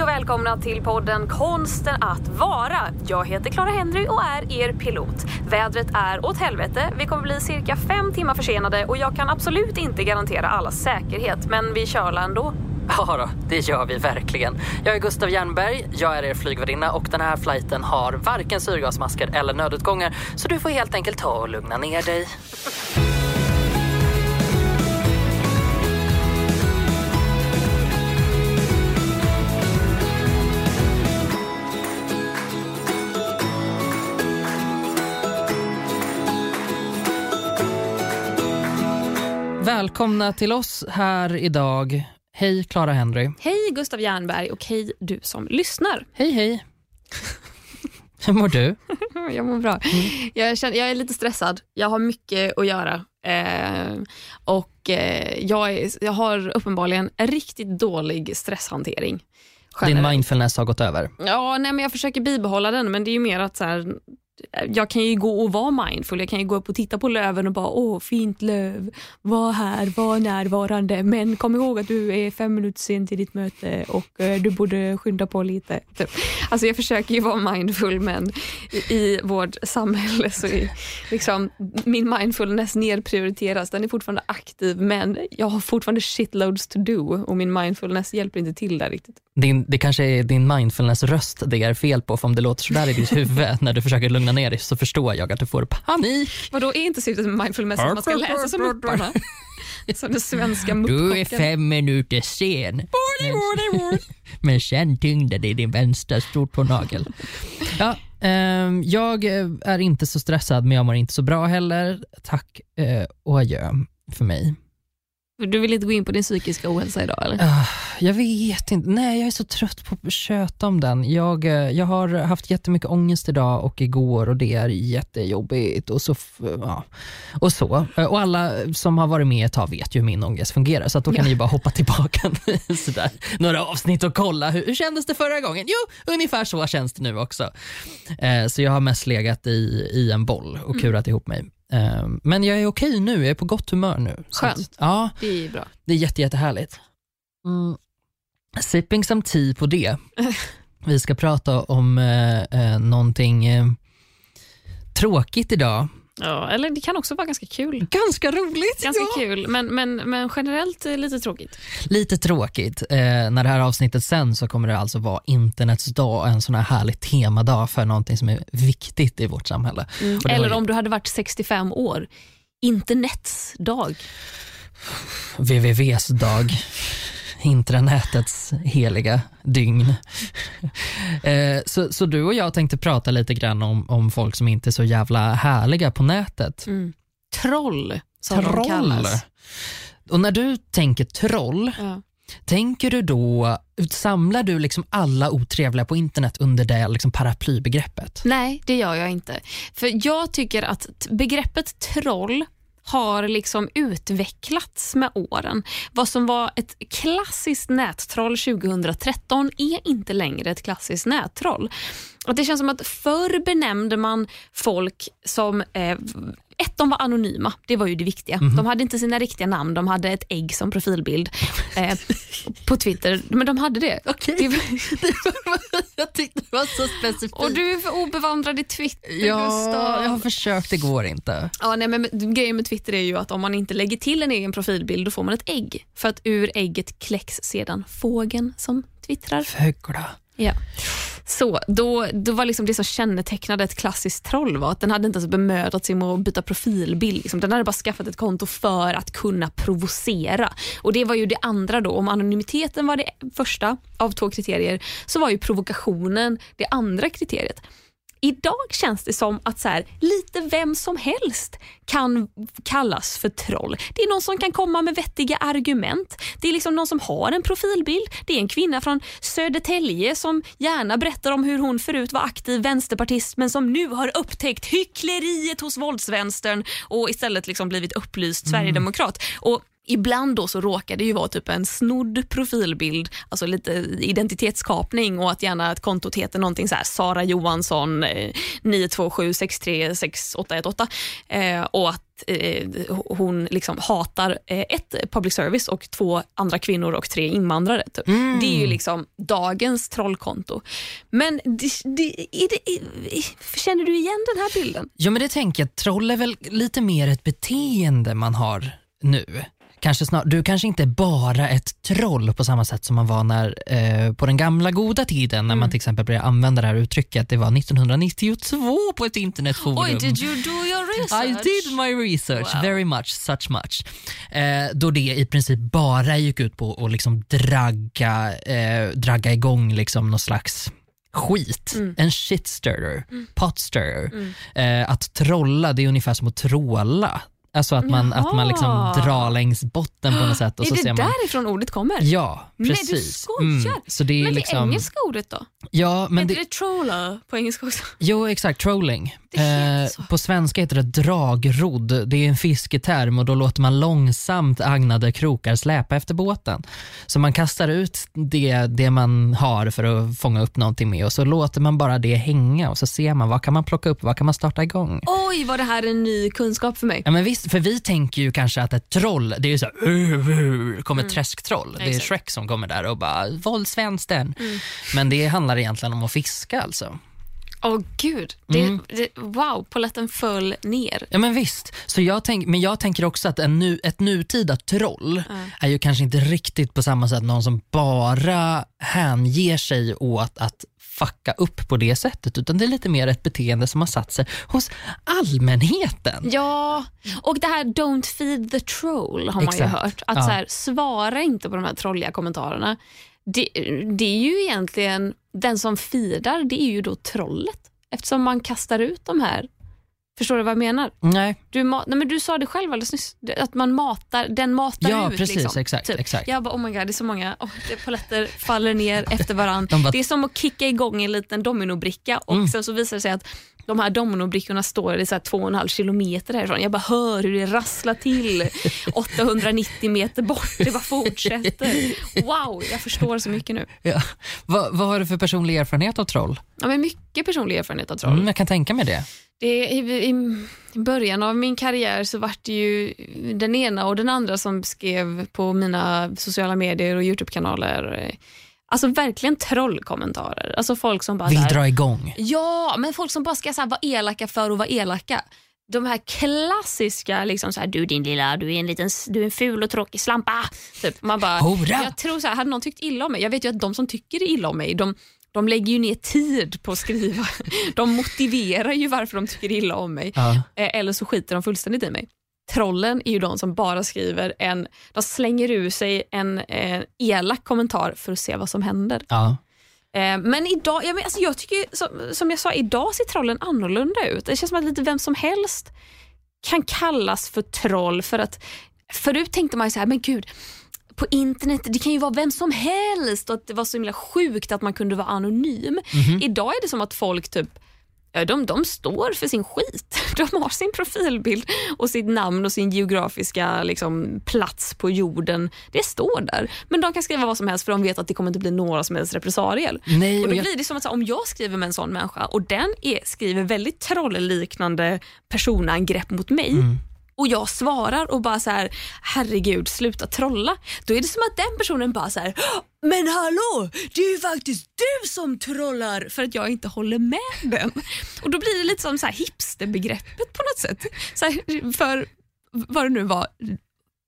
Hej och välkomna till podden Konsten att vara. Jag heter Clara Henry och är er pilot. Vädret är åt helvete. Vi kommer bli cirka fem timmar försenade och jag kan absolut inte garantera allas säkerhet, men vi kör ändå. Ja då, det gör vi verkligen. Jag är Gustav Jernberg, jag är er flygvärdinna och den här flighten har varken syrgasmasker eller nödutgångar så du får helt enkelt ta och lugna ner dig. Välkomna till oss här idag. Hej Clara Henry. Hej Gustav Jernberg och hej du som lyssnar. Hej hej. Hur mår du? Jag mår bra. Jag, känner, jag är lite stressad. Jag har mycket att göra. Eh, och eh, jag, är, jag har uppenbarligen en riktigt dålig stresshantering. Din generellt. mindfulness har gått över. Ja, nej, men jag försöker bibehålla den, men det är ju mer att så här, jag kan ju gå och vara mindful. Jag kan ju gå upp och titta på löven och bara åh, fint löv. Var här, var närvarande. Men kom ihåg att du är fem minuter sen till ditt möte och eh, du borde skynda på lite. Typ. Alltså jag försöker ju vara mindful men i, i vårt samhälle så är liksom, min mindfulness nedprioriteras. Den är fortfarande aktiv men jag har fortfarande shitloads to do och min mindfulness hjälper inte till där riktigt. Din, det kanske är din mindfulness-röst det är fel på, för om det låter sådär i ditt huvud när du försöker lugna ner dig så förstår jag att du får panik. Vadå, är inte syftet med mindfulness att man ska läsa som mupparna? Som den svenska Du är fem minuter sen. Men, men sen tyngde det i din vänstra stortånagel. Ja, ehm, jag är inte så stressad men jag mår inte så bra heller. Tack eh, och adjö för mig. Du vill inte gå in på din psykiska ohälsa idag eller? Ah, jag vet inte. Nej, jag är så trött på att köta om den. Jag, eh, jag har haft jättemycket ångest idag och igår och det är jättejobbigt. Och så, ja, och så. Eh, Och alla som har varit med ett tag vet ju hur min ångest fungerar så att då kan ni ju bara hoppa tillbaka sådär, några avsnitt och kolla hur, hur kändes det förra gången? Jo, ungefär så känns det nu också. Eh, Så jag har mest legat i, i en boll och kurat ihop mig. Eh, Men jag är okej nu, jag är på gott humör nu. Så att- Skönt. Ja, Det är bra. det är jätte, jättehärligt. Mm. Sipping some tea på det. Vi ska prata om eh, eh, någonting eh, tråkigt idag. Ja, eller det kan också vara ganska kul. Ganska roligt. Ganska kul, men, men, men generellt eh, lite tråkigt. Lite tråkigt. Eh, när det här avsnittet sen så kommer det alltså vara internets dag, en sån här härlig temadag för någonting som är viktigt i vårt samhälle. Var Eller ju om du hade varit 65 år. Internets dag. wwws dag. Intranätets heliga dygn. Eh, så, så du och jag tänkte prata lite grann om, om folk som inte är så jävla härliga på nätet. Mm. Troll, som de kallas. Och när du tänker troll, Ja. tänker du då, samlar du liksom alla otrevliga på internet under det liksom paraplybegreppet? Nej, det gör jag inte. För Jag tycker att begreppet troll har liksom utvecklats med åren. Vad som var ett klassiskt nättroll 2013 är inte längre ett klassiskt nättroll. Och det känns som att förr benämnde man folk som eh, ett, de var anonyma. Det var ju det viktiga. De hade inte sina riktiga namn. De hade ett ägg som profilbild eh, på Twitter. Men de hade det. det var, jag tyckte det var så specifikt. och du är för obevandrad i Twitter, ja, Gustav. jag har försökt, det går inte. Ja, nej, men grejen med Twitter är ju att om man inte lägger till en egen profilbild då får man ett ägg. För att ur ägget kläcks sedan fågeln som twittrar. Fögla. Ja. Så, då, då var liksom det som kännetecknade ett klassiskt troll var att den hade inte ens bemödat sig med att byta profilbild. Liksom. Den hade bara skaffat ett konto för att kunna provocera. Och Det var ju det andra då. Om anonymiteten var det första av två kriterier så var ju provokationen det andra kriteriet. Idag känns det som att så här, lite vem som helst kan kallas för troll. Det är någon som kan komma med vettiga argument. Det är liksom någon som har en profilbild. Det är en kvinna från Södertälje som gärna berättar om hur hon förut var aktiv vänsterpartist men som nu har upptäckt hyckleriet hos våldsvänstern och istället liksom blivit upplyst sverigedemokrat. Och Ibland då så råkar det ju vara typ en snodd profilbild, alltså lite identitetskapning och att gärna att kontot heter någonting så här Sara Johansson eh, 927636818 eh, och att eh, hon liksom hatar eh, ett public service och två andra kvinnor och tre invandrare. Typ. Mm. Det är ju liksom dagens trollkonto. Men det, det, är det, är, känner du igen den här bilden? Ja men det tänker jag, troll är väl lite mer ett beteende man har nu. Kanske snar, du kanske inte är bara ett troll på samma sätt som man var när, eh, på den gamla goda tiden när man till exempel började använda det här uttrycket. Det var 1992 på ett internetforum. Oj, did you do your research? I did my research, Wow. very much, such much. Eh, då det i princip bara gick ut på att liksom dragga, eh, dragga igång liksom någon slags skit. Mm. En shitstirrer, potstirrer. Eh, att trolla det är ungefär som att tråla. Alltså att man, att man liksom drar längs botten på något sätt. Och är så det ser man, därifrån ordet kommer? Ja, Nej, du precis. Mm. skojar. så det är Men det liksom, engelska ordet då? Ja, men Heter det, det troller på engelska också? Jo, exakt. Trolling. Eh, på svenska heter det dragrodd. Det är en fisketerm och då låter man långsamt agnade krokar släpa efter båten. Så man kastar ut det, det man har för att fånga upp någonting med och så låter man bara det hänga och så ser man vad kan man plocka upp, vad kan man starta igång. Oj, var det här en ny kunskap för mig? Ja, men visst, för vi tänker ju kanske att ett troll, det är ju så här, uh, uh, kommer ett träsktroll. Det är Mm. Mm. Shrek som kommer där och bara våldsvänstern. Men det handlar egentligen om att fiska alltså. Åh gud, det, Mm. det, wow, polletten föll ner. Ja men visst, så jag tänk, men jag tänker också att en nu, ett nutida troll är ju kanske inte riktigt på samma sätt någon som bara hänger sig åt att fucka upp på det sättet utan det är lite mer ett beteende som har satt sig hos allmänheten. Ja, och det här don't feed the troll har man ju Exakt. hört. Att Ja. så här, svara inte på de här trolliga kommentarerna. Det, det är ju egentligen, den som feedar, det är ju då trollet. Eftersom man kastar ut de här. Förstår du vad jag menar? Nej, Du, ma- nej, men du sa det själv alldeles nyss, att man matar, den matar Ja, ut. precis, liksom. exakt, exakt. Jag bara, oh my god, det är så många oh, det, poletter faller ner efter varandra. De bara- Mm. Det är som att kicka igång en liten dominobricka och sen så visar det sig att de här dominobrickorna står i så här två och en halv kilometer härifrån. Jag bara hör hur det rasslar till 890 meter bort. Det bara fortsätter. Wow, jag förstår så mycket nu. ja. vad, vad har du för personlig erfarenhet av troll? Ja, men mycket personlig erfarenhet av troll. Mm, jag kan tänka mig det. Det, i, i, I början av min karriär så var det ju den ena och den andra som skrev på mina sociala medier och Youtube-kanaler. Alltså verkligen trollkommentarer. Alltså folk som bara Vill dra igång. Ja, men folk som bara ska så här, vara elaka för att vara elaka. De här klassiska, liksom så här, du din lilla, du är en liten, du är en ful och tråkig slampa. Typ. Man bara, Hora. jag tror så här, hade någon tyckt illa om mig, jag vet ju att de som tycker illa om mig, de, de lägger ju ner tid på att skriva. De motiverar ju varför de tycker illa om mig. Ja. Eh, Eller så skiter de fullständigt i mig. Trollen är ju de som bara skriver en, de slänger ur sig en eh, elak kommentar för att se vad som händer. Ja. Eh, men idag, jag, men, alltså jag tycker som, som jag sa, idag ser trollen annorlunda ut. Det känns som att lite vem som helst kan kallas för troll för att förut tänkte man ju så här, men gud, på internet, det kan ju vara vem som helst och att det var så himla sjukt att man kunde vara anonym. Idag är det som att folk typ Ja, de, de står för sin skit. De har sin profilbild och sitt namn och sin geografiska liksom, plats på jorden. Det står där. Men de kan skriva vad som helst för de vet att det kommer inte bli några som helst repressalier. Nej, och då jag- blir det som att om jag skriver med en sån människa och den är, skriver väldigt trollliknande personangrepp mot mig och jag svarar och bara så här, herregud sluta trolla. Då är det som att den personen bara så här, men hallå, det är ju faktiskt du som trollar för att jag inte håller med den. Och då blir det lite som så här hipsterbegreppet på något sätt. Så här, för vad det nu var,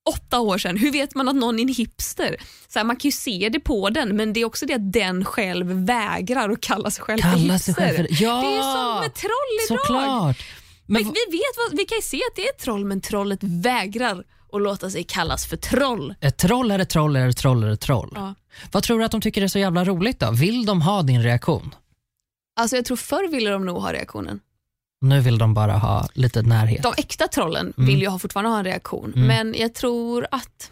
åtta år sedan, hur vet man att någon är en hipster? Så här, man kan ju se det på den men det är också det att den själv vägrar att kalla sig själv för Kalla hipster. sig själv för... Ja! Det är ju som med troll idag. Såklart. Men, Men vi, vet vad, vi kan ju se att det är ett troll men trollet vägrar att låta sig kallas för troll. Ett troll är ett troll är ett troll är ett troll. Ja. Vad tror du att de tycker är så jävla roligt då? Vill de ha din reaktion? Alltså jag tror förr ville de nog ha reaktionen. Nu vill de bara ha lite närhet. De äkta trollen Mm. vill ju ha, fortfarande ha en reaktion Mm. men jag tror att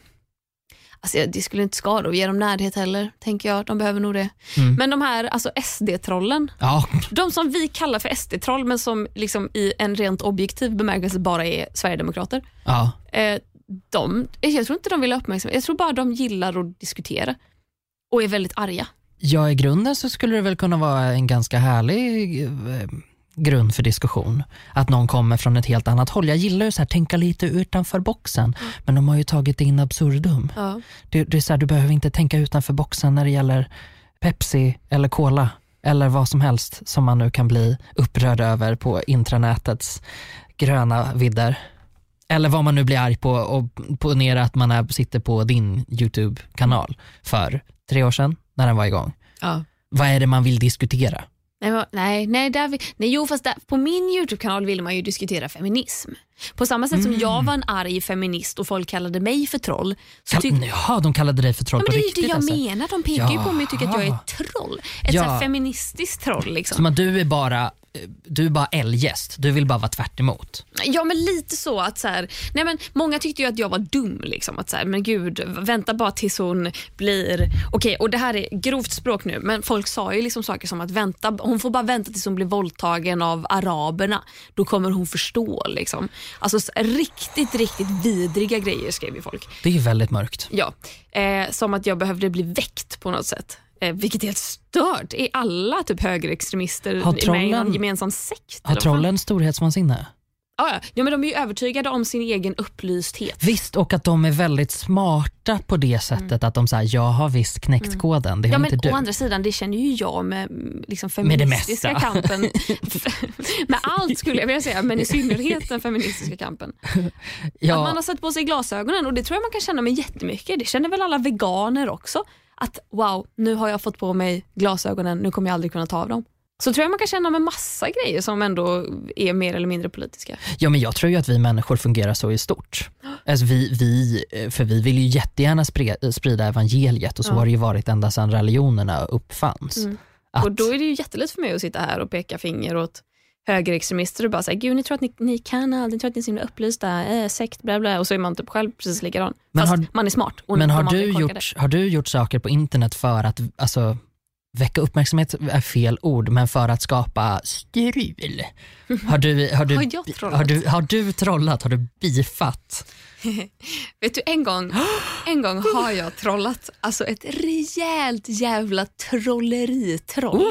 Alltså det skulle inte skada att ge dem närhet heller, tänker jag. De behöver nog det. Mm. Men de här alltså SD-trollen, Ja, de som vi kallar för SD-troll men som liksom i en rent objektiv bemärkelse bara är Sverigedemokrater. ja. Eh, de, jag tror inte de vill ha uppmärksamhet. Jag tror bara de gillar att diskutera och är väldigt arga. Ja, i grunden så skulle det väl kunna vara en ganska härlig eh, grund för diskussion. Att någon kommer från ett helt annat håll. Jag gillar ju så här, tänka lite utanför boxen, men de har ju tagit in absurdum. Ja. Det, det är så här, du behöver inte tänka utanför boxen när det gäller Pepsi eller Cola eller vad som helst som man nu kan bli upprörd över på intranätets gröna vidder. Eller vad man nu blir arg på och ponera att man är, sitter på din YouTube-kanal för tre år sedan när den var igång. Ja. Vad är det man vill diskutera? Nej, nej, nej, där vi, nej jo, fast där, på min YouTube-kanal ville man ju diskutera feminism. På samma sätt som jag var en arg feminist och folk kallade mig för troll. Så tyck, Jaha, de kallade dig för troll ja, men på det är ju riktigt det jag alltså. menar. De pekar ju på mig och tycker att jag är Jaha. ett troll. Ett Ja. feministiskt troll. Liksom. Som att du är bara du är bara eldgäst, du vill bara vara tvärt emot. Ja, men lite så att så här, nej men många tyckte ju att jag var dum. Liksom, att så här, men gud, vänta bara tills hon blir... Okej, och det här är grovt språk nu, men folk sa ju liksom saker som att vänta, hon får bara vänta tills hon blir våldtagen av araberna. Då kommer hon förstå. Liksom. Alltså så- riktigt, riktigt vidriga grejer skrev ju folk. Det är ju väldigt mörkt. Ja, eh, som att jag behövde bli väckt på något sätt. Eh, vilket är helt stört. Är alla typ högerextremister Har med i trollen- någon gemensam sekt? Har trollen storhetsvansinne? Ja, ja. ja, men de är ju övertygade om sin egen upplysthet. Visst, och att de är väldigt smarta på det sättet att de säger jag har visst knäckt koden, det har Mm. Ja, inte men du. å andra sidan, det känner ju jag med mm, liksom, Med feministiska mesta. kampen. med allt skulle jag vilja säga, men i synnerhet den feministiska kampen. Att man ja, har satt på sig glasögonen och det tror jag man kan känna med jättemycket. Det känner väl alla veganer också. Att wow, nu har jag fått på mig glasögonen, nu kommer jag aldrig kunna ta av dem. Så tror jag man kan känna med massa grejer som ändå är mer eller mindre politiska. ja, men jag tror ju att vi människor fungerar så i stort. Alltså vi, vi, eh, för vi vill ju jättegärna spre- sprida evangeliet och så Ja. har det ju varit ända sedan religionerna uppfanns. Mm. Att, Och då är det ju jättelätt för mig att sitta här och peka finger åt högerextremister och bara säga gud ni tror att ni, ni kan allt, ni tror att ni är så himla upplysta, eh, sekt bla bla och så är man typ själv precis likadan. Men Fast har- man är smart. Och men har du, gjort, har du gjort saker på internet för att alltså, väcka uppmärksamhet är fel ord, men för att skapa strul? Har du, har du, Har? Har du, har du trollat? Har du bifat? Vet du, en gång, en gång har jag trollat. Alltså ett rejält jävla trolleritroll.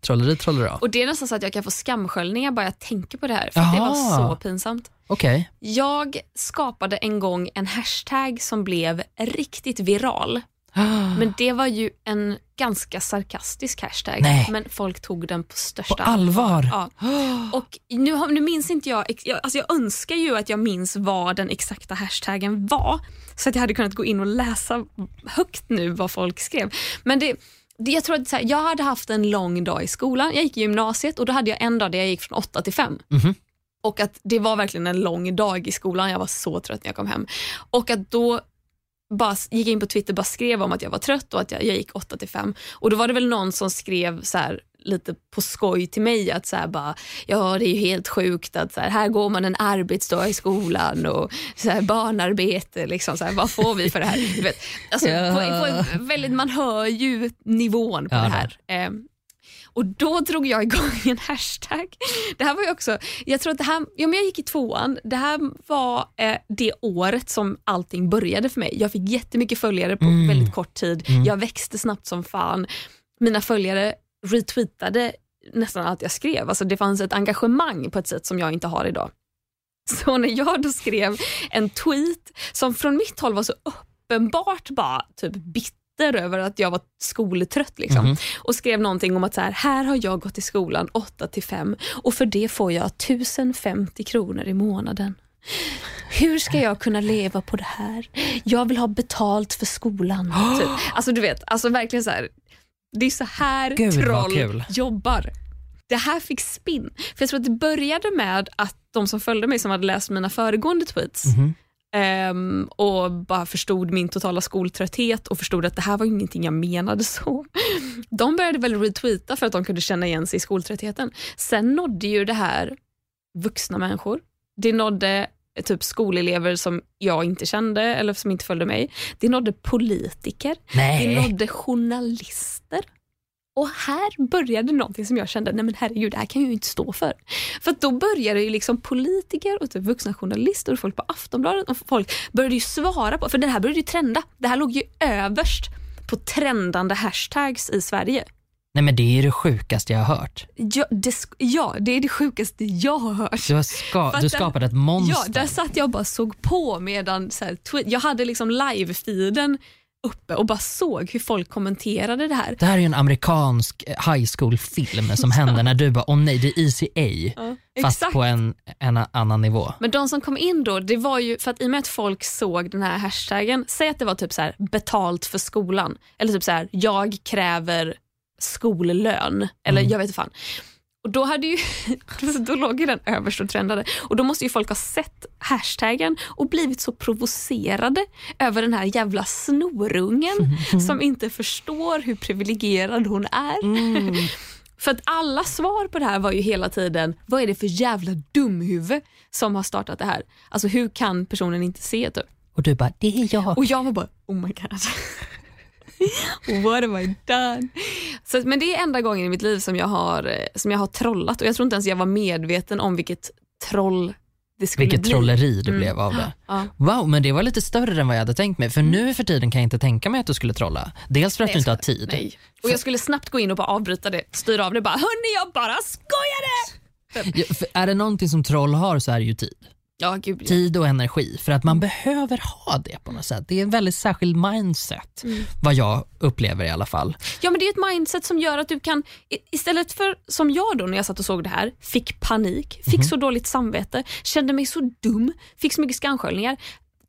Trolleri trolleri. Och det är nästan så att jag kan få skamsköljningar bara jag tänker på det här. För det var så pinsamt. Okej. Jag skapade en gång en hashtag som blev riktigt viral. Men det var ju en ganska sarkastisk hashtag. Nej. Men folk tog den på största På allvar? Ja. Och nu, nu minns inte jag, jag, alltså jag önskar ju att jag minns vad den exakta hashtaggen var. Så att jag hade kunnat gå in och läsa högt nu vad folk skrev. Men det, det, jag tror att så här, jag hade haft en lång dag i skolan. Jag gick i gymnasiet och då hade jag en dag där jag gick från 8 till 5. Mhm. Och att det var verkligen en lång dag i skolan. Jag var så trött när jag kom hem. Och att då bara gick in på Twitter och bara skrev om att jag var trött och att jag, jag gick 8 till 5. Och då var det väl någon som skrev så här, lite på skoj till mig att så bara, ja det är ju helt sjukt att så här, här går man en arbetsdag i skolan och så här, barnarbete, liksom, så här, vad får vi för det här? Du vet, alltså, Ja. på, på väldigt, man hör ju nivån på Ja, det här. Ehm, och då drog jag igång en hashtag. Det här var ju också, jag tror att det här, ja men jag gick i tvåan, det här var eh, det året som allting började för mig. Jag fick jättemycket följare på Mm. väldigt kort tid. Mm. Jag växte snabbt som fan. Mina följare retweetade nästan allt jag skrev. Alltså det fanns ett engagemang på ett sätt som jag inte har idag. Så när jag då skrev en tweet som från mitt håll var så uppenbart bara typ bitter över att jag var skoltrött liksom. Mhm. och skrev någonting om att så här, här har jag gått i skolan 8 till 5 och för det får jag 1050 kronor i månaden. Hur ska jag kunna leva på det här? Jag vill ha betalt för skolan. Typ. Alltså du vet, alltså verkligen så här. Det är så här Gud, troll jobbar. Det här fick spinn. För jag tror att det började med att de som följde mig som hade läst mina föregående tweets Mhm. Ehm, och bara förstod min totala skoltrötthet och förstod att det här var ingenting jag menade så. De började väl retweeta för att de kunde känna igen sig i skoltröttheten. Sen nådde ju det här vuxna människor. Det nådde eh, typ skolelever som jag inte kände eller som inte följde mig. Det nådde politiker. Det Nej. nådde journalister. Och här började någonting som jag kände, nej men herregud, det här kan jag ju inte stå för. För då började ju liksom politiker och typ vuxna journalister och folk på Aftonbladet och folk började ju svara på, för det här började ju trenda. Det här låg ju överst på trendande hashtags i Sverige. Nej men det är det sjukaste jag har hört. Ja, det, ja, det är det sjukaste jag har hört. Du, har ska, du att skapade ett monster. Ja, där satt jag och bara såg på medan så här, jag hade liksom live-feeden uppe och bara såg hur folk kommenterade det här. Det här är ju en amerikansk eh, high school-film som händer när du bara, åh nej det är ECA, Ja, fast exakt. på en, en annan nivå. Men de som kom in då, det var ju för att i och med att folk såg den här hashtaggen, säg att det var typ så här betalt för skolan, eller typ så här jag kräver skollön, eller jag vet inte fan. Och då, hade ju, då låg ju den överst och trendade och då måste ju folk ha sett hashtaggen och blivit så provocerade över den här jävla snorungen som inte förstår hur privilegierad hon är. För att alla svar på det här var ju hela tiden, vad är det för jävla dumhuvud som har startat det här? Alltså hur kan personen inte se typ? Och du bara, det är jag. Och jag var bara, oh my god. What have I done? Så, men det är enda gången i mitt liv som jag, har, eh, som jag har trollat och jag tror inte ens jag var medveten om vilket troll det skulle Vilket bli. trolleri det blev av det. Ja. Wow, men det var lite större än vad jag hade tänkt mig. För nu för tiden kan jag inte tänka mig att du skulle trolla. Dels för att Nej, du inte har tid. Nej. Och jag skulle snabbt gå in och bara avbryta det, styra av det bara, hörni jag bara skojade! Ja, är det någonting som troll har så är det ju tid. Ja, gud. ja. Tid och energi. För att man behöver ha det på något sätt. Det är en väldigt särskild mindset. Vad jag upplever i alla fall. Ja men det är ett mindset som gör att du kan, istället för som jag då när jag satt och såg det här, fick panik, fick så dåligt samvete, kände mig så dum, fick så mycket skamsköljningar.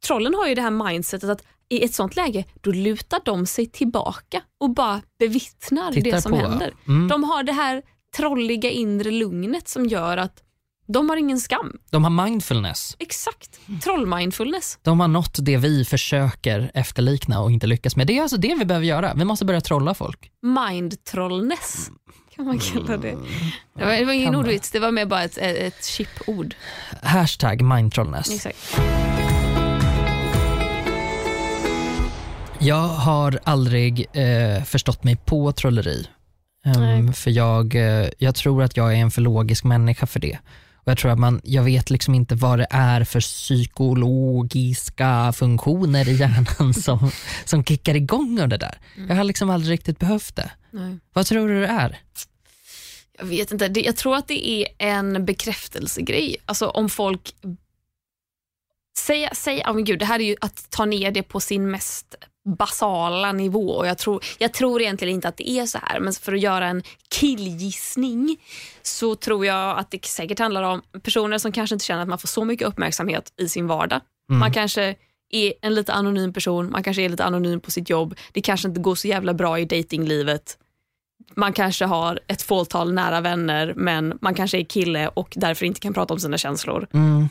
Trollen har ju det här mindsetet att i ett sånt läge då lutar de sig tillbaka och bara bevittnar Tittar det som på. händer. Mm. De har det här trolliga inre lugnet som gör att de har ingen skam. De har mindfulness. Exakt, trollmindfulness. De har nått det vi försöker efterlikna och inte lyckas med. Det är alltså det vi behöver göra. Vi måste börja trolla folk. Mindtrollness kan man kalla det. Det var, det var ingen ordvits, det var mer bara ett, ett chip-ord. Hashtag mindtrollness. Exakt. Jag har aldrig eh, förstått mig på trolleri. Nej. för jag, eh, jag tror att jag är en för logisk människa för det. Jag tror att man, jag vet liksom inte vad det är för psykologiska funktioner i hjärnan som, som kickar igång av det där. Jag har liksom aldrig riktigt behövt det. Nej. Vad tror du det är? Jag vet inte, jag tror att det är en bekräftelsegrej. Alltså om folk Säg, säg oh men gud, det här är ju att ta ner det på sin mest basala nivå och jag tror, jag tror egentligen inte att det är så här men för att göra en killgissning så tror jag att det säkert handlar om personer som kanske inte känner att man får så mycket uppmärksamhet i sin vardag. Man kanske är en lite anonym person, man kanske är lite anonym på sitt jobb, det kanske inte går så jävla bra i datinglivet man kanske har ett fåtal nära vänner men man kanske är kille och därför inte kan prata om sina känslor. Mm.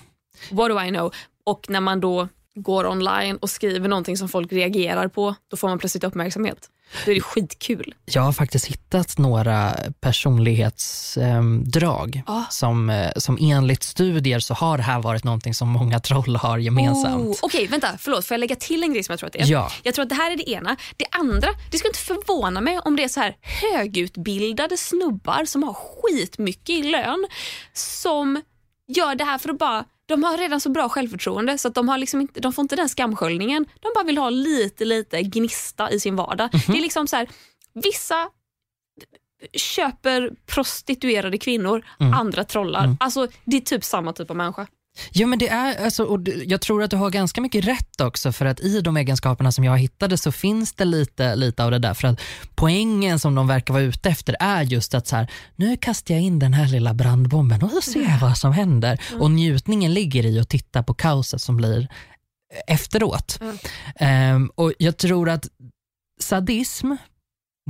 What do I know? Och när man då går online och skriver någonting som folk reagerar på, då får man plötsligt uppmärksamhet. Då är det skitkul. Jag har faktiskt hittat några personlighetsdrag Ah. som, eh, som enligt studier så har det här varit någonting som många troll har gemensamt. Oh, Okej, vänta, förlåt, får jag lägga till en grej som jag tror att det är? Ja. Jag tror att det här är det ena. Det andra, det skulle inte förvåna mig om det är så här högutbildade snubbar som har skitmycket i lön som gör det här för att bara de har redan så bra självförtroende så att de, har liksom inte, de får inte den skamsköljningen. De bara vill ha lite, lite gnista i sin vardag. Det är liksom så här, vissa köper prostituerade kvinnor, andra trollar. Alltså Det är typ samma typ av människa. Jo men det är, alltså, och jag tror att du har ganska mycket rätt också för att i de egenskaperna som jag hittade så finns det lite, lite av det där. För att poängen som de verkar vara ute efter är just att så här, nu kastar jag in den här lilla brandbomben och så ser jag vad som händer. Och njutningen ligger i att titta på kaoset som blir efteråt. Ehm, och jag tror att sadism,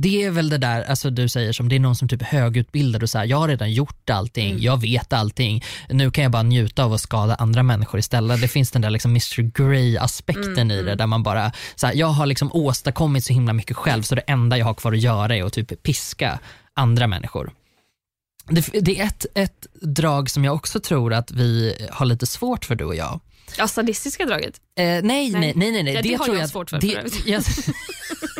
det är väl det där, alltså du säger som det är någon som typ högutbildad och så här, jag har redan gjort allting, jag vet allting, nu kan jag bara njuta av att skada andra människor istället. Det finns den där liksom Mr Grey aspekten i det där man bara, så här, jag har liksom åstadkommit så himla mycket själv så det enda jag har kvar att göra är att typ piska andra människor. Det, det är ett, ett drag som jag också tror att vi har lite svårt för du och jag. Ja, sadistiska draget. Eh, nej, nej, nej, nej, nej. Ja, det har tror jag att- svårt för, det, för jag,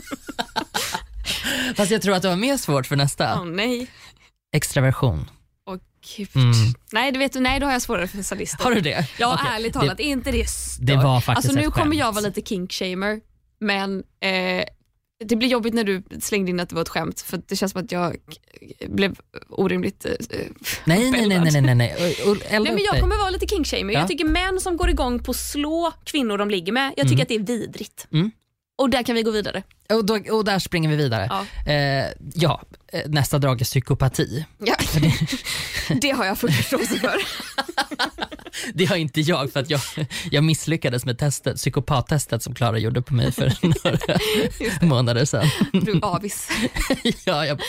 Fast jag tror att det var mer svårt för nästa. Åh nej. Extraversion. Och, Mm. nej, du vet, nej, då har jag svårare för sadister. Har du det? Ja, Okej. ärligt talat, är inte det stört? Det var faktiskt Alltså nu kommer jag vara lite kinkshamer, men eh, det blir jobbigt när du slängde in att det var ett skämt för det känns som att jag blev orimligt eh, Nej, nej, nej, nej, nej, nej. Och- Nej, men jag kommer vara lite kinkshamer. Ja. Jag tycker män som går igång på att slå kvinnor de ligger med, jag tycker att det är vidrigt. Mm. Och där kan vi gå vidare. Och, då, och där springer vi vidare. Ja. Eh, ja, eh, nästa drag är psykopati. Ja. det har jag full förståelse för. Det har inte jag för att jag, jag misslyckades med testet, psykopattestet som Klara gjorde på mig för några månader sedan. Du avis. ja, jag,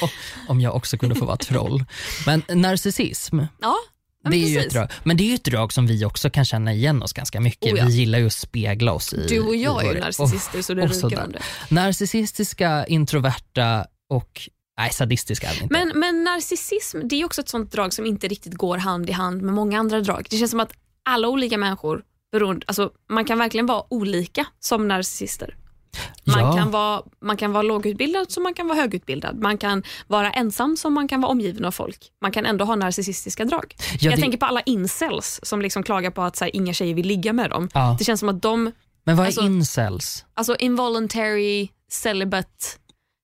om jag också kunde få vara troll. Men narcissism, Ja, det är ju ett drag. Men det är ju ett drag som vi också kan känna igen oss ganska mycket. Oh ja. Vi gillar ju att spegla oss i Du och jag i är ju narcissister så det och ryker om det. Narcissistiska, introverta och nej, sadistiska är inte. Men, men narcissism det är också ett sånt drag som inte riktigt går hand i hand med många andra drag. Det känns som att alla olika människor, beroende, alltså, man kan verkligen vara olika som narcissister. Man, Ja. kan vara, man kan vara lågutbildad som man kan vara högutbildad. Man kan vara ensam som man kan vara omgiven av folk. Man kan ändå ha narcissistiska drag. Ja, Jag det- tänker på alla incels som liksom klagar på att så här, inga tjejer vill ligga med dem. Ja. Det känns som att de, Men vad är alltså- incels? alltså involuntary celibate,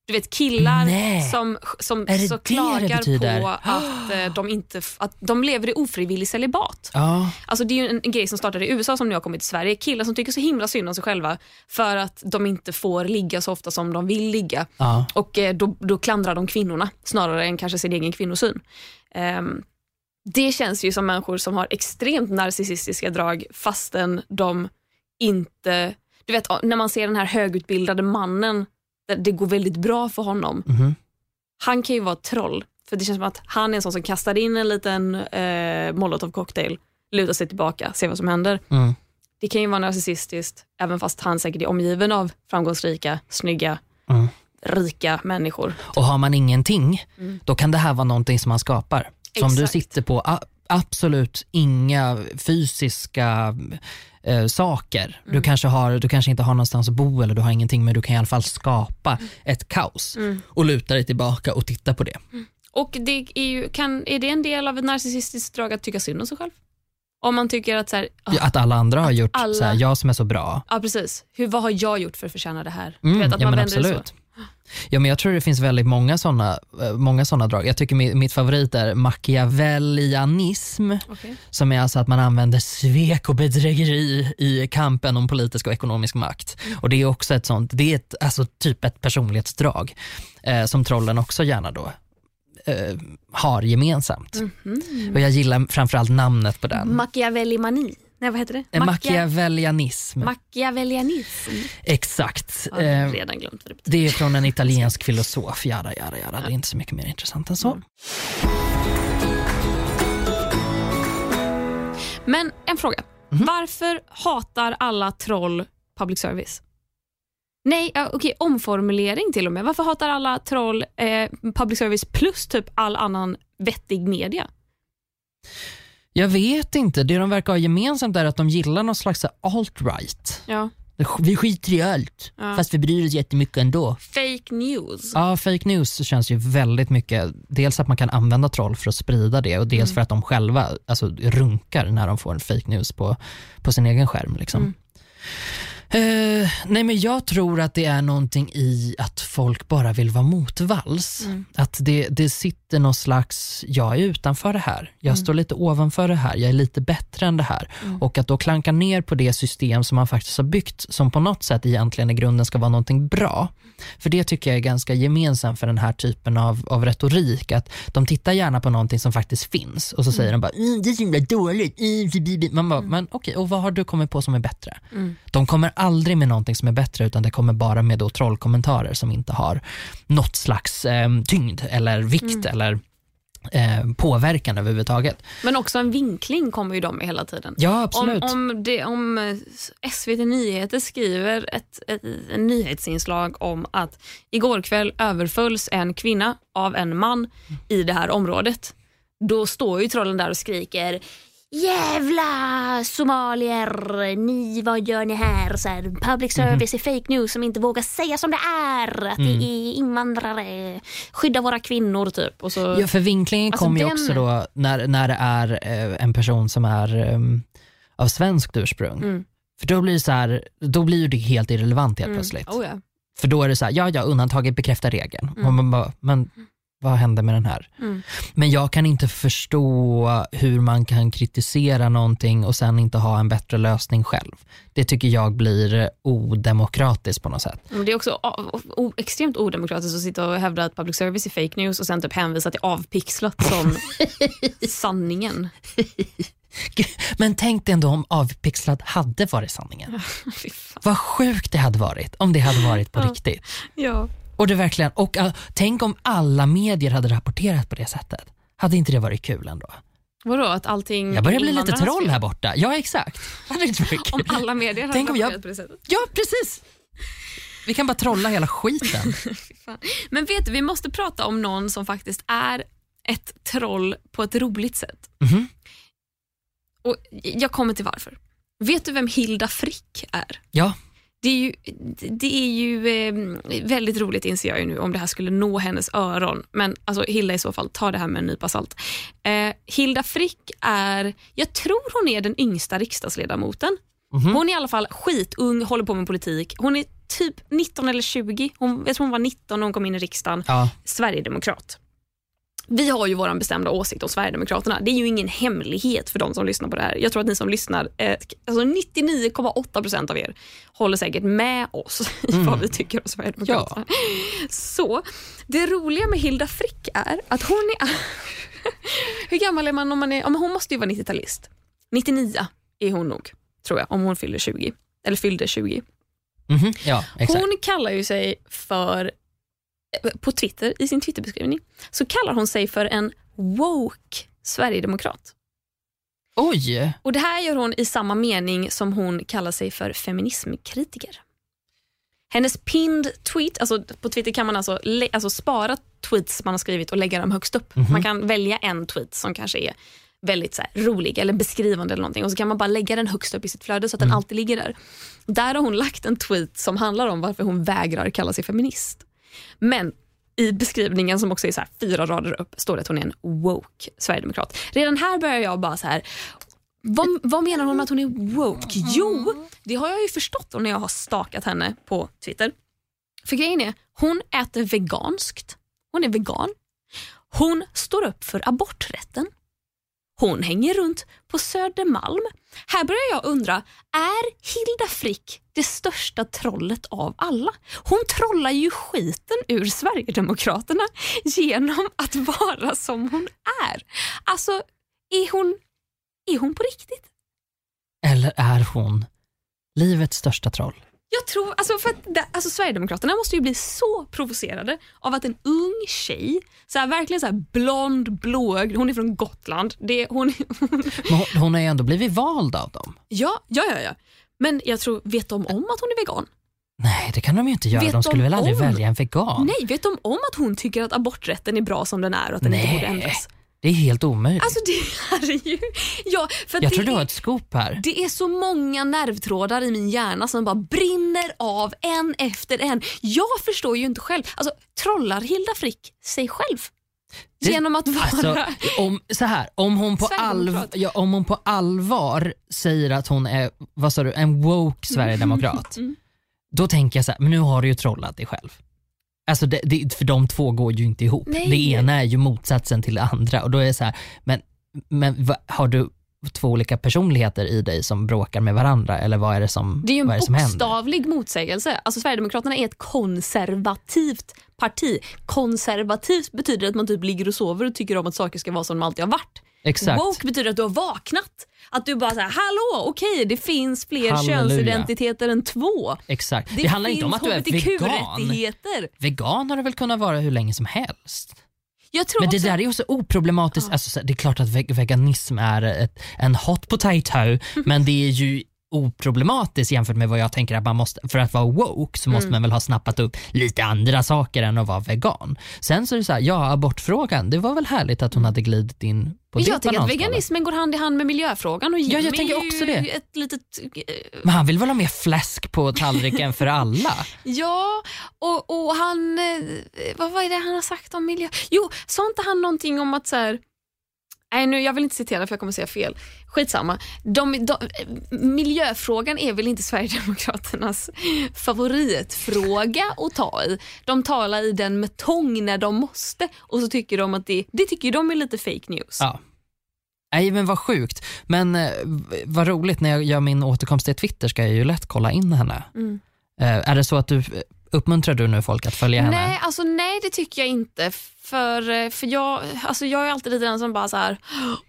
du vet killar Nej. som, som det klagar på att, eh, de inte, att de lever i ofrivillig celibat. Ja, Alltså det är ju en, en grej som startade i USA som nu har kommit till Sverige. Killar som tycker så himla synd om sig själva för att de inte får ligga så ofta som de vill ligga. ja. Och eh, då, då klandrar de kvinnorna snarare än kanske sin egen kvinnosyn. Ehm, det känns ju som människor som har extremt narcissistiska drag fastän de inte... Du vet när man ser den här högutbildade mannen, där det går väldigt bra för honom. Mhm. Han kan ju vara ett troll. För det känns som att han är en sån som kastar in en liten eh, molotov cocktail, lutar sig tillbaka, ser vad som händer. Mm. Det kan ju vara narcissistiskt även fast han säkert är omgiven av framgångsrika, snygga, Mm. rika människor. Och har man ingenting, Mm. då kan det här vara någonting som man skapar. Som du sitter på absolut inga fysiska eh, saker. Mm. Du, kanske har, du kanske inte har någonstans att bo eller du har ingenting men du kan i alla fall skapa ett kaos Mm. och luta dig tillbaka och titta på det. Och det är, ju, kan, är det en del av ett narcissistiskt drag att tycka synd om sig själv? Om man tycker att så här, ah, Att alla andra har gjort alla- så här, jag som är så bra. ja precis, Hur, vad har jag gjort för att förtjäna det här? Mm, vet, att ja, man men absolut. Ja, men jag tror det finns väldigt många sådana många såna drag. Jag tycker mitt, favorit är machiavellianism. Okej. som är alltså att man använder svek och bedrägeri i kampen om politisk och ekonomisk makt. Och Det är också ett sånt, det är ett, alltså typ ett personlighetsdrag eh, som trollen också gärna då eh, har gemensamt. Mhm. Och jag gillar framförallt namnet på den. Machiavellimani. Nej, vad heter det? Machia- Machiavellianism. Machiavellianism. Exakt. Ja, jag har Eh, redan glömt vad det betyder. det är från en italiensk filosof, jada, jada, jada. Det är inte så mycket mer intressant än så. Mm. Men en fråga. Mhm. Varför hatar alla troll public service? Nej, okej, omformulering till och med. Varför hatar alla troll eh, public service plus typ all annan vettig media? Jag vet inte, det de verkar ha gemensamt är att de gillar någon slags alt-right. Ja. Vi skiter i allt, Ja. fast vi bryr oss jättemycket ändå. Fake news. Ja, fake news känns ju väldigt mycket, dels att man kan använda troll för att sprida det och dels för att de själva alltså, runkar när de får en fake news på, på sin egen skärm. Liksom. Mm. Eh, nej men jag tror att det är någonting i att folk bara vill vara motvalls. Mm. Att det, det sitter någon slags, jag är utanför det här, jag Mm. står lite ovanför det här, jag är lite bättre än det här. Och att då klanka ner på det system som man faktiskt har byggt som på något sätt egentligen i grunden ska vara någonting bra. För det tycker jag är ganska gemensamt för den här typen av, av retorik. Att de tittar gärna på någonting som faktiskt finns och så säger de bara mm, det är så himla dåligt. Mm, bi, bi, bi." Man bara, men okej, och vad har du kommit på som är bättre? Mm. De kommer aldrig med någonting som är bättre utan det kommer bara med då trollkommentarer som inte har något slags eh, tyngd eller vikt eller eh, påverkan överhuvudtaget. Men också en vinkling kommer ju de med hela tiden. Ja, Om, absolut. om, det, om eh, SVT Nyheter skriver ett, ett, en nyhetsinslag om att igår kväll överfölls en kvinna av en man i det här området. Då står ju trollen där och skriker Jävla somalier, ni vad gör ni här? Så här public service är fake news som inte vågar säga som det är. Att det är invandrare, skydda våra kvinnor typ. Och så, Ja, för vinklingen Alltså, kommer ju den- också då när, när det är eh, en person som är eh, av svenskt ursprung. Mm. För då blir, det så här, då blir det helt irrelevant helt plötsligt. Oh, ja. För då är det så här, ja ja undantaget bekräftar regeln. Och man bara, men vad hände med den här? Mm. Men jag kan inte förstå hur man kan kritisera någonting och sen inte ha en bättre lösning själv. Det tycker jag blir odemokratiskt på något sätt. Men Det är också extremt odemokratiskt att sitta och hävda att public service är fake news och sen typ hänvisa till avpixlat som sanningen. Men tänk dig ändå om avpixlat hade varit sanningen. Vad sjukt det hade varit om det hade varit på riktigt. Ja. Och det verkligen, och uh, tänk om alla medier hade rapporterat på det sättet. Hade inte det varit kul ändå? Vadå, att allting Jag börjar bli lite troll här borta. Ja exakt. Hade inte varit Om kul? alla medier hade Tänk om jag- på det sättet. Ja precis. Vi kan bara trolla hela skiten. Men vet du, vi måste prata om någon som faktiskt är ett troll på ett roligt sätt. Mhm. Och Jag kommer till varför. Vet du vem Hilda Frick är? Ja, Det är ju, det är ju eh, väldigt roligt inser jag ju nu om det här skulle nå hennes öron. Men alltså, Hilda i så fall, ta det här med en nypa salt. Eh, Hilda Frick är, jag tror hon är den yngsta riksdagsledamoten. Hon är i alla fall skitung, håller på med politik. Hon är typ 19 eller 20. Hon, jag tror hon var 19 när hon kom in i riksdagen. ja. Sverigedemokrat. Vi har ju vår bestämda åsikt om Sverigedemokraterna. Det är ju ingen hemlighet för de som lyssnar på det här. Jag tror att ni som lyssnar, eh, alltså 99,8 procent av er håller säkert med oss i vad vi tycker om Sverigedemokraterna. Så det roliga med Hilda Frick är att hon är... Hur gammal är man om man är... Ja, hon måste ju vara 90-talist. 99 är hon nog, tror jag, om hon fyller 20. Eller fyllde 20. Mhm, ja exakt. Hon kallar ju sig för, på Twitter, i sin Twitterbeskrivning, så kallar hon sig för en woke sverigedemokrat. Oj, Och Det här gör hon i samma mening som hon kallar sig för feminismkritiker. Hennes pinned tweet, alltså på Twitter kan man alltså, alltså spara tweets man har skrivit och lägga dem högst upp. Man kan välja en tweet som kanske är väldigt så här, rolig eller beskrivande eller någonting och så kan man bara lägga den högst upp i sitt flöde så att den alltid ligger där. Där har hon lagt en tweet som handlar om varför hon vägrar kalla sig feminist. Men i beskrivningen som också är så här fyra rader upp står det att hon är en woke sverigedemokrat. Redan här börjar jag bara så här vad, vad menar hon med att hon är woke? Jo, det har jag ju förstått när jag har stakat henne på Twitter. För grejen är, hon äter veganskt. Hon är vegan. Hon står upp för aborträtten. Hon hänger runt på Södermalm. Här börjar jag undra, är Hilda Frick det största trollet av alla? Hon trollar ju skiten ur Sverigedemokraterna genom att vara som hon är. Alltså, är hon, är hon på riktigt? eller är hon livets största troll? Jag tror, alltså för att alltså Sverigedemokraterna måste ju bli så provocerade av att en ung tjej, så här, verkligen så här blond, blåögd, hon är från Gotland. Det, hon, hon, hon har ju ändå blivit vald av dem. ja, ja, ja, ja. Men jag tror, vet de om att hon är vegan? Nej, det kan de ju inte göra. Vet de skulle de väl aldrig om? välja en vegan? Nej, vet de om att hon tycker att aborträtten är bra som den är och att den inte Nej. borde ändras? Det är helt omöjligt. Alltså det är ju... Ja, för jag det tror du har ett scoop här. Det är så många nervtrådar i min hjärna som bara brinner av en efter en. Jag förstår ju inte själv. Alltså, trollar Hilda Frick sig själv? Det- Genom att vara... Alltså, om, så här, om, hon på allv, Sverigedemokrat. ja, om hon på allvar säger att hon är vad sa du, en woke sverigedemokrat, Mm. då tänker jag så här, men nu har du ju trollat dig själv. Alltså det, det, för de två går ju inte ihop. Nej. Det ena är ju motsatsen till det andra och då är det så här, men, men vad, har du två olika personligheter i dig som bråkar med varandra eller vad är det som, Det är ju är en händer? bokstavlig motsägelse. Alltså Sverigedemokraterna är ett konservativt parti. Konservativt betyder att man typ ligger och sover och tycker om att saker ska vara som de alltid har varit. Exakt. Woke betyder att du har vaknat. Att du bara säger hallå okej det finns fler Halleluja. könsidentiteter än två. Exakt. Det, Det, handlar inte om att du är vegan. Vegan har du väl kunnat vara hur länge som helst. Men det också, där är ju så oproblematiskt. Alltså, så- det är klart att ve- veganism är ett, en hot potato, men det är ju oproblematiskt jämfört med vad jag tänker att man måste, för att vara woke så måste Mm. man väl ha snappat upp lite andra saker än att vara vegan. Sen så är det så här, ja abortfrågan, det var väl härligt att hon hade glidit in på det jag tycker att veganismen går hand i hand med miljöfrågan och Ja, jag tänker är också det. ett litet... eh, Men han vill väl ha mer fläsk på tallriken för alla? Ja, och, och han... eh, Vad var det han har sagt om miljö? Jo, sa inte han någonting om att så här... Nej, nu, jag vill inte citera för jag kommer säga fel. Skitsamma. De, de, miljöfrågan är väl inte Sverigedemokraternas favoritfråga att ta i. De talar i den med tång när de måste och så tycker de att det, det tycker de är lite fake news. Ja. Nej men vad sjukt. Men eh, vad roligt, när jag gör min återkomst till Twitter ska jag ju lätt kolla in henne. Mm. Eh, är det så att du, uppmuntrar du nu folk att följa henne? Nej, alltså nej det tycker jag inte. För, eh, för jag, alltså jag är alltid lite den som bara så här,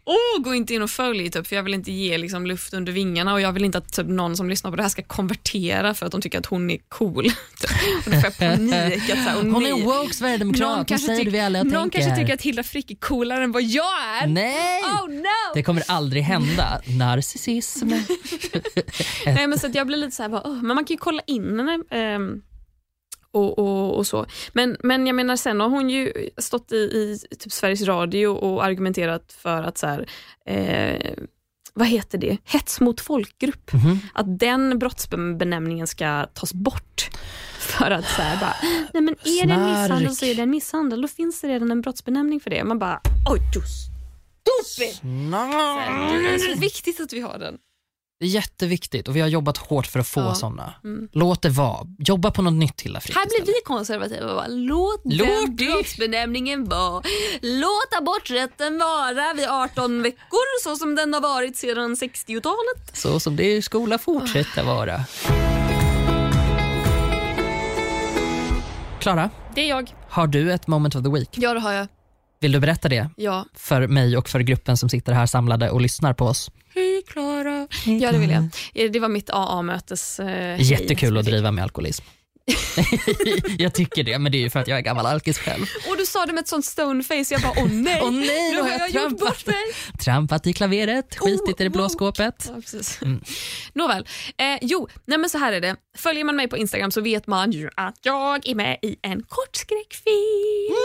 åh gå inte in och följ typ, för jag vill inte ge liksom, luft under vingarna och jag vill inte att typ, någon som lyssnar på det här ska konvertera för att de tycker att hon är cool. Och då får jag panik. Att, så här, åh, Hon är woke sverigedemokrat, kanske säger du vi alla jag någon tänker. kanske tycker att Hilda Frick är coolare än vad jag är. Nej! Oh no! Det kommer aldrig hända. Narcissism. Nej, men så jag blir lite så här, bara, "Åh", men man kan ju kolla in henne. ehm, och, och, och så. Men, men jag menar sen har hon ju stått i, i typ Sveriges Radio och argumenterat för att så här, eh, vad heter det? Hets mot folkgrupp. Mhm. Att den brottsbenämningen ska tas bort. För att så här, bara, nej men är det en misshandel Snark. så är det en misshandel. Då finns det redan en brottsbenämning för det. Man bara, oj du stupid! Så här, Det är så viktigt att vi har den. Det är jätteviktigt och vi har jobbat hårt för att få Ja. såna. Mm. Låt det vara. Jobba på något nytt Hilda Frick Här blir vi konservativa. va? Låt, Låt den brottsbenämningen vara. Låt aborträtten vara vid 18 veckor så som den har varit sedan 60-talet. Så som det skola fortsätta vara. Klara, Det är jag. har du ett moment of the week? Ja, det har jag. Vill du berätta det Ja. för mig och för gruppen som sitter här samlade och lyssnar på oss? Hej Klara. Ja, det vill jag. Eh, Det var mitt AA-mötes... Eh, Jättekul att driva med alkoholism. jag tycker det, men det är ju för att jag är gammal alkis själv. Och du sa det med ett sånt stoneface. Jag bara, åh nej. Åh nej, nu har jag jag gjort bort trampat. mig. Trampat i klaveret, skitit i det blå Oh, skåpet. Ja. Mm. Nåväl. Eh, jo, nej men så här är det. Följer man mig på Instagram så vet man ju att jag är med i en kortskräckfilm.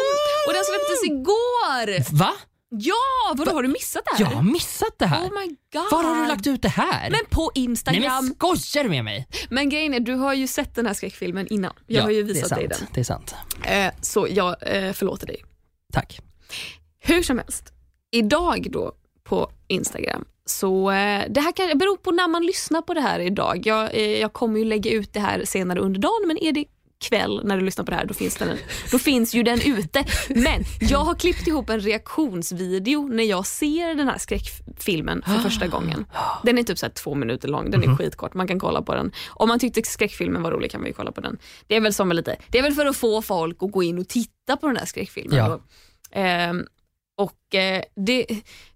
Och den släpptes igår. Va? Ja, vadå har du missat det här? Jag har missat det här. Oh my god. Var har du lagt ut det här? Men på Nej Instagram. men men... skojar du med mig? grejen är, du har ju sett den här skräckfilmen innan. Jag har ju visat dig den. Det är sant. Eh, så jag eh, förlåter dig. Tack. Hur som helst, idag då på Instagram så eh, det här kan beror på när man lyssnar på det här idag. Jag, eh, jag kommer ju lägga ut det här senare under dagen men är det kväll när du lyssnar på det här då finns, den, då finns ju den ute. Men jag har klippt ihop en reaktionsvideo när jag ser den här skräckfilmen för första gången. Den är typ så två minuter lång, den är skitkort, man kan kolla på den. Om man tyckte skräckfilmen var rolig kan man ju kolla på den. Det är väl som lite, det är väl för att få folk att gå in och titta på den här skräckfilmen. Ja. Då. Och eh, det,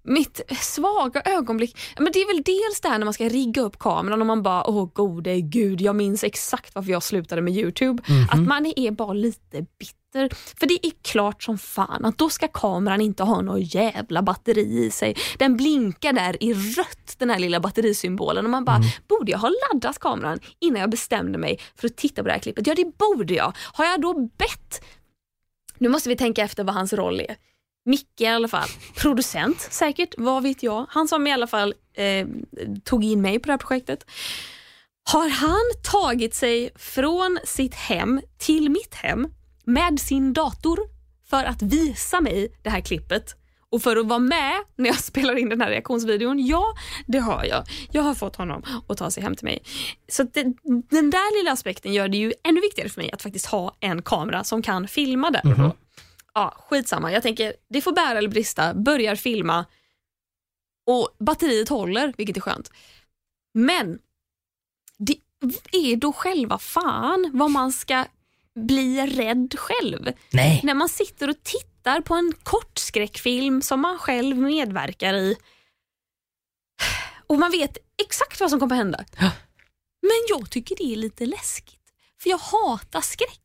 mitt svaga ögonblick, men det är väl dels det här när man ska rigga upp kameran och man bara, åh gode gud, jag minns exakt varför jag slutade med Youtube. Att man är bara lite bitter. För det är klart som fan att då ska kameran inte ha något jävla batteri i sig. Den blinkar där i rött, den här lilla batterisymbolen och man bara, borde jag ha laddat kameran innan jag bestämde mig för att titta på det här klippet? Ja det borde jag. Har jag då bett nu måste vi tänka efter vad hans roll är. Micke i alla fall. Producent säkert, vad vet jag. Han som i alla fall eh, tog in mig på det här projektet. Har han tagit sig från sitt hem till mitt hem med sin dator för att visa mig det här klippet och för att vara med när jag spelar in den här reaktionsvideon? Ja, det har jag. Jag har fått honom att ta sig hem till mig. Så det, den där lilla aspekten gör det ju ännu viktigare för mig att faktiskt ha en kamera som kan filma där och då. Ja, skitsamma. Jag tänker, det får bära eller brista. Börjar filma och batteriet håller, vilket är skönt. Men det är då själva fan vad man ska bli rädd själv. Nej. När man sitter och tittar på en kortskräckfilm som man själv medverkar i och man vet exakt vad som kommer hända. Ja. Men jag tycker det är lite läskigt. För jag hatar skräck.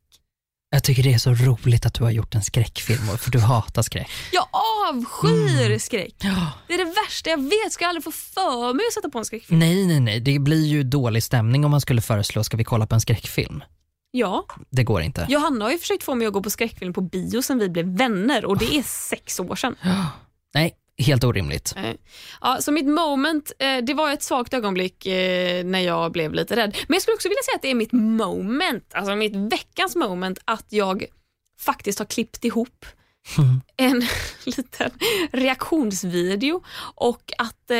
Jag tycker det är så roligt att du har gjort en skräckfilm, för du hatar skräck. Jag avskyr skräck. Ja. Det är det värsta jag vet. Ska jag aldrig få för mig att sätta på en skräckfilm? Nej, nej, nej. Det blir ju dålig stämning om man skulle föreslå, ska vi kolla på en skräckfilm? Ja, Det går inte. Johanna har ju försökt få mig att gå på skräckfilm på bio sen vi blev vänner och det är sex år sedan. Nej, helt orimligt. Eh, Ja, så mitt moment, eh, det var ett svagt ögonblick eh, när jag blev lite rädd. Men jag skulle också vilja säga att det är mitt moment, alltså mitt veckans moment att jag faktiskt har klippt ihop en liten reaktionsvideo och att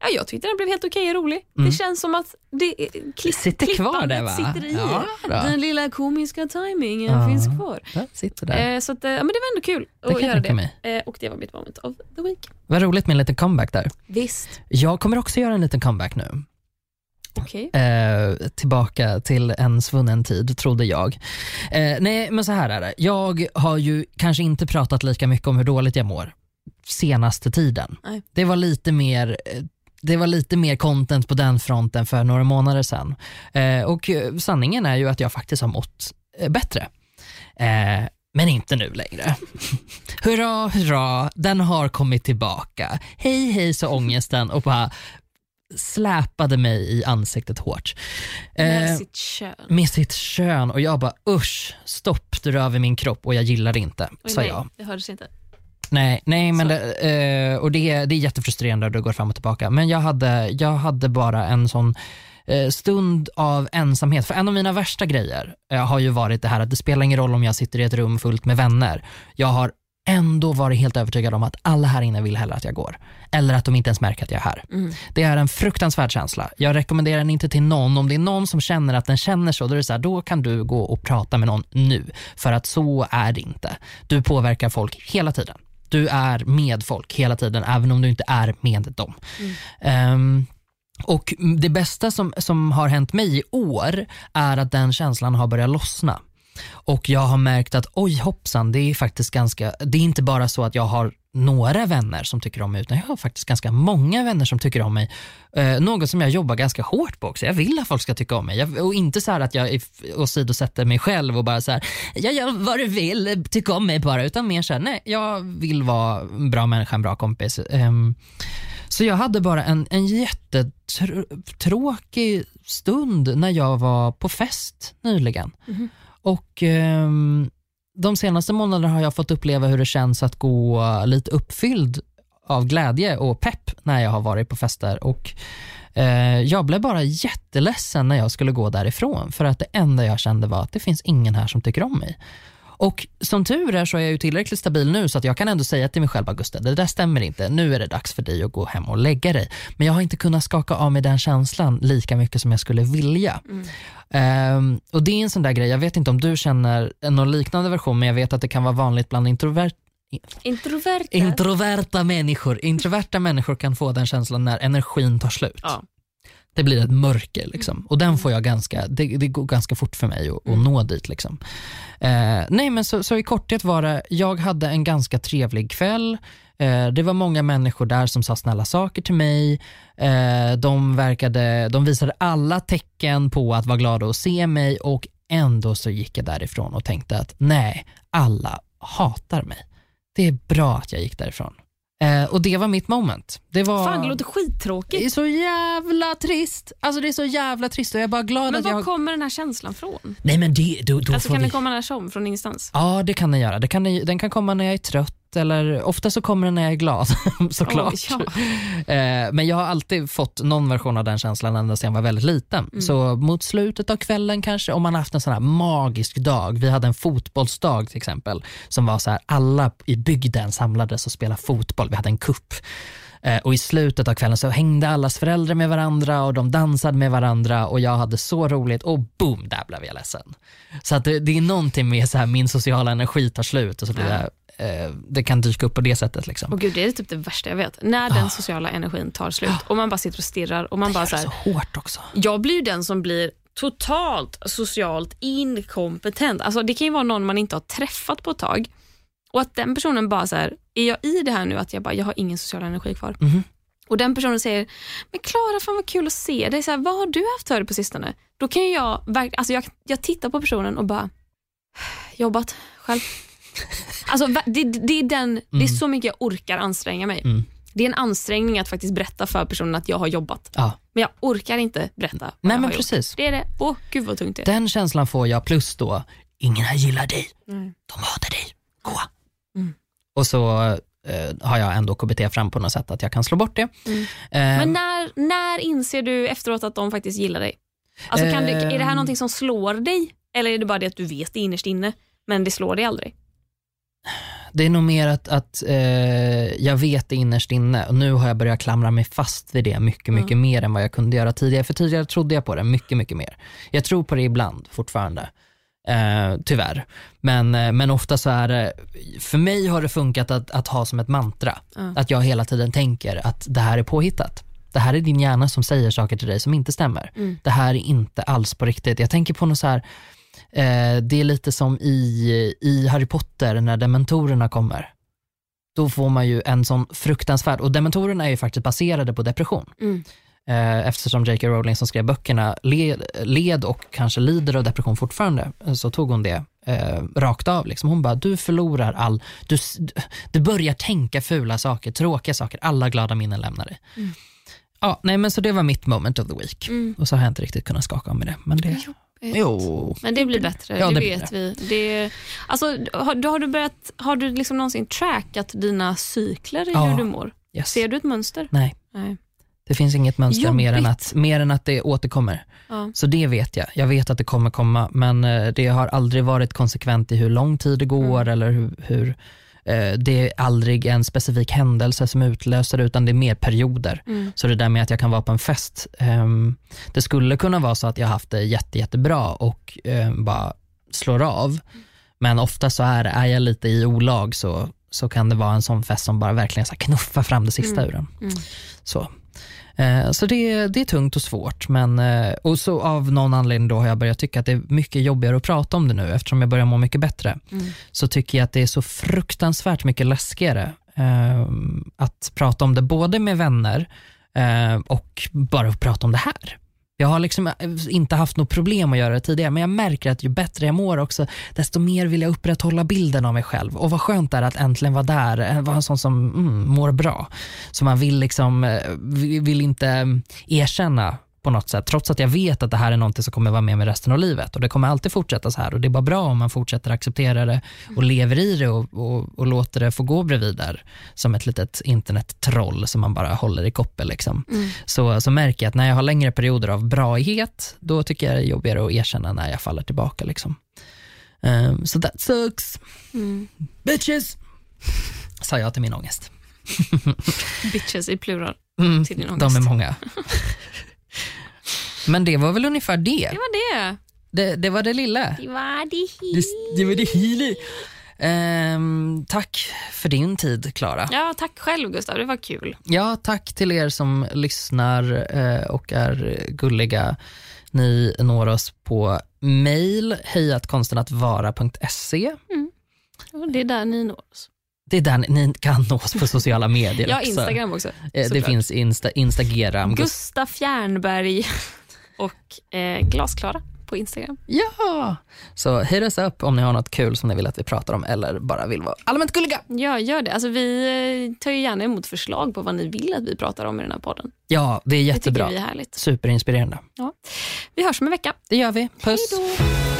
ja, jag tyckte den blev helt okej och rolig. Det känns som att det, klipp, Sitter kvar där, va? sitter i. Ja. Den lilla komiska tajmingen Ja. finns kvar. Sitter där. Eh, så att, eh, ja, men det var ändå kul kan att göra det. Eh, och det var mitt moment of the week. Vad roligt med en liten comeback där. Visst. Jag kommer också göra en liten comeback nu. Okej. Eh, tillbaka till en svunnen tid, trodde jag. Eh, nej, men så här är det. Jag har ju kanske inte pratat lika mycket om hur dåligt jag mår senaste tiden. Nej. Det var lite mer eh, det var lite mer content på den fronten för några månader sedan. Eh, och eh, sanningen är ju att jag faktiskt har mått eh, bättre. Eh, men inte nu längre. hurra, hurra, den har kommit tillbaka. Hej, hej så ångesten och bara släpade mig i ansiktet hårt. Med Eh, sitt kön. med sitt kön och jag bara usch, stopp, du rör vid min kropp och jag gillar det inte, Oj, sa nej, jag. Det hördes inte. Nej, nej men det, eh, och det, är- det är jättefrustrerande och det går fram och tillbaka. Men jag hade, jag hade bara en sån eh, stund av ensamhet. För en av mina värsta grejer eh, har ju varit det här att det spelar ingen roll om jag sitter i ett rum fullt med vänner. Jag har ändå varit helt övertygad om att alla här inne vill hellre att jag går. Eller att de inte ens märker att jag är här. Mm. Det är en fruktansvärd känsla. Jag rekommenderar den inte till någon. Om det är någon som känner att den känner så, då, är det så här, då kan du gå och prata med någon nu. För att så är det inte. Du påverkar folk hela tiden. Du är med folk hela tiden, även om du inte är med dem. Ehm, och det bästa som, som har hänt mig i år är att den känslan har börjat lossna. Och jag har märkt att oj hoppsan, det är faktiskt ganska, det är inte bara så att jag har några vänner som tycker om mig, utan jag har faktiskt ganska många vänner som tycker om mig. Eh, något som jag jobbar ganska hårt på också. Jag vill att folk ska tycka om mig. Jag, och inte så här att jag åsidosätter mig själv och bara så här, jag gör vad du vill, tyck om mig bara, utan mer så här, nej, jag vill vara en bra människa, en bra kompis. Ehm, så jag hade bara en, en jättetråkig stund när jag var på fest nyligen. Och ehm, de senaste månaderna har jag fått uppleva hur det känns att gå lite uppfylld av glädje och pepp när jag har varit på fester. Och eh, Jag blev bara jätteledsen när jag skulle gå därifrån för att det enda jag kände var att det finns ingen här som tycker om mig. Och som tur är så är jag ju tillräckligt stabil nu så att jag kan ändå säga till mig själv, Augusta, det där stämmer inte. Nu är det dags för dig att gå hem och lägga dig. Men jag har inte kunnat skaka av mig den känslan lika mycket som jag skulle vilja. Ehm, och det är en sån där grej, jag vet inte om du känner någon liknande version, men jag vet att det kan vara vanligt bland introvert, Introverta. introverta människor. Introverta människor kan få den känslan när energin tar slut. Ja. Det blir ett mörker liksom. och den får jag ganska, det, det går ganska fort för mig att, att nå dit. Liksom. Eh, nej men så, så i korthet var det, jag hade en ganska trevlig kväll. Eh, det var många människor där som sa snälla saker till mig. Eh, de, verkade, de visade alla tecken på att vara glada att se mig och ändå så gick jag därifrån och tänkte att nej, alla hatar mig. Det är bra att jag gick därifrån. Eh, och det var mitt moment. Det var... Fan, det låter Det skittråkigt. är så jävla trist. Alltså det är så jävla trist och jag är bara glad Men att var jag... kommer den här känslan från? Nej men det, då, då Alltså, kan vi... den komma när som? Från ingenstans? Ja det kan den göra. Det kan, den kan komma när jag är trött eller ofta så kommer den när jag är glad såklart. Oj, ja. Eh, men jag har alltid fått någon version av den känslan ända sedan jag var väldigt liten. Mm. Så mot slutet av kvällen kanske, om man haft en sån här magisk dag. Vi hade en fotbollsdag till exempel som var så här, alla i bygden samlades och spelade fotboll. Vi hade en kupp. Eh, och i slutet av kvällen så hängde allas föräldrar med varandra och de dansade med varandra och jag hade så roligt och boom, där blev jag ledsen. Så att det, det är någonting med så här, min sociala energi tar slut och så blir Ja. jag, det kan dyka upp på det sättet. Liksom. Och gud, det är typ det värsta jag vet. När den sociala energin tar slut och man bara sitter och stirrar och man bara Ah. det så är här, så hårt också. Jag blir den som blir totalt socialt inkompetent. Alltså det kan ju vara någon man inte har träffat på ett tag och att den personen bara så här, är jag i det här nu att jag bara, jag har ingen social energi kvar. Mhm. Och den personen säger, men Klara fan vad kul att se dig, så här, vad har du haft för dig på sistone? Då kan jag, alltså jag, jag tittar på personen och bara, Jobbat själv. Alltså, det, det, är den, det är så mycket jag orkar anstränga mig. Mm. Det är en ansträngning att faktiskt berätta för personen att jag har jobbat. Ja. Men jag orkar inte berätta vad Nej jag men har precis. gjort. Det är det. Åh, gud vad tungt det är. Den känslan får jag plus då, ingen här gillar dig, Mm. de hatar dig, gå. Mm. Och så eh, har jag ändå KBT fram på något sätt att jag kan slå bort det. Mm. Eh, Men när, när inser du efteråt att de faktiskt gillar dig? Alltså, kan du, är det här Ehm. någonting som slår dig? Eller är det bara det att du vet det innerst inne, men det slår dig aldrig? Det är nog mer att, att eh, jag vet det innerst inne och nu har jag börjat klamra mig fast vid det mycket, mycket Mm. mer än vad jag kunde göra tidigare. För tidigare trodde jag på det mycket, mycket mer. Jag tror på det ibland fortfarande. Eh, tyvärr. Men, eh, men ofta så är det, för mig har det funkat att, att ha som ett mantra. Ja. Att jag hela tiden tänker att det här är påhittat. Det här är din hjärna som säger saker till dig som inte stämmer. Mm. Det här är inte alls på riktigt. Jag tänker på något så här, eh, det är lite som i, i Harry Potter när dementorerna kommer. Då får man ju en sån fruktansvärd, och dementorerna är ju faktiskt baserade på depression. Mm. Eh, eftersom J.K. Rowling som skrev böckerna led, led och kanske lider av depression fortfarande, så tog hon det eh, rakt av. Liksom. Hon bara, du förlorar all, du, du börjar tänka fula saker, tråkiga saker, alla glada minnen lämnar dig. Mm. Ja, nej men så det var mitt moment of the week. Mm. Och så har jag inte riktigt kunnat skaka om med det. Men det. Jo. Men det blir bättre, Ja, det, det vet vi. Det, alltså, har, har du, börjat, har du liksom någonsin trackat dina cykler i Ja. hur du mår? Yes. Ser du ett mönster? Nej, Nej. det finns inget mönster mer än, att, mer än att det återkommer. Ja. Så det vet jag. Jag vet att det kommer komma, men eh, det har aldrig varit konsekvent i hur lång tid det går eller hur, hur det är aldrig en specifik händelse som utlöser det, utan det är mer perioder. Mm. Så det där med att jag kan vara på en fest, ehm, det skulle kunna vara så att jag haft det jätte, jättebra och ehm, bara slår av. Men ofta så är, är jag lite i olag så, så kan det vara en sån fest som bara verkligen så knuffar fram det sista Mm. ur en. Mm. Så, eh, så det, det är tungt och svårt. Men, eh, och så av någon anledning då har jag börjat tycka att det är mycket jobbigare att prata om det nu eftersom jag börjar må mycket bättre. Mm. Så tycker jag att det är så fruktansvärt mycket läskigare eh, att prata om det både med vänner eh, och bara att prata om det här. Jag har liksom eh, inte haft något problem att göra det tidigare, men jag märker att ju bättre jag mår också, desto mer vill jag upprätthålla bilden av mig själv. Och vad skönt det är att äntligen vara där, eh, vara en sån som mm, mår bra. Så man vill liksom, eh, vill inte mm, erkänna på något sätt, trots att jag vet att det här är något som kommer vara med mig resten av livet och det kommer alltid fortsätta så här och det är bara bra om man fortsätter acceptera det och lever i det och, och, och låter det få gå bredvid där som ett litet internettroll som man bara håller i koppel. Liksom. Mm. Så, så märker jag att när jag har längre perioder av braighet, då tycker jag det är jobbigare att erkänna när jag faller tillbaka. Liksom. Um, so that sucks. Mm. Bitches! Sa jag till min ångest. Bitches i plural. Mm, Till din de ångest. är många. Men det var väl ungefär det. Det var det. Det, det var det lilla. Det var det. Det, det var det hela. Ehm, tack för din tid, Klara. Ja, tack själv Gustav, det var kul. Ja, tack till er som lyssnar eh, och är gulliga. Ni når oss på mail, hejatkonstenattvara.se. Och Det är där ni når oss. Det är där ni- kan nå oss på sociala medier Ja, också. Instagram också. Eh, Det finns Insta, Instagram. Gustav Fjärnberg och eh, Glasklara på Instagram. Ja! Så hit us upp om ni har något kul som ni vill att vi pratar om eller bara vill vara allmänt gulliga. Ja, gör det. Alltså, vi eh, tar ju gärna emot förslag på vad ni vill att vi pratar om i den här podden. Ja, det är Det jättebra. tycker vi är härligt. Superinspirerande. Vi hörs om en vecka. Det gör vi. Puss. Hej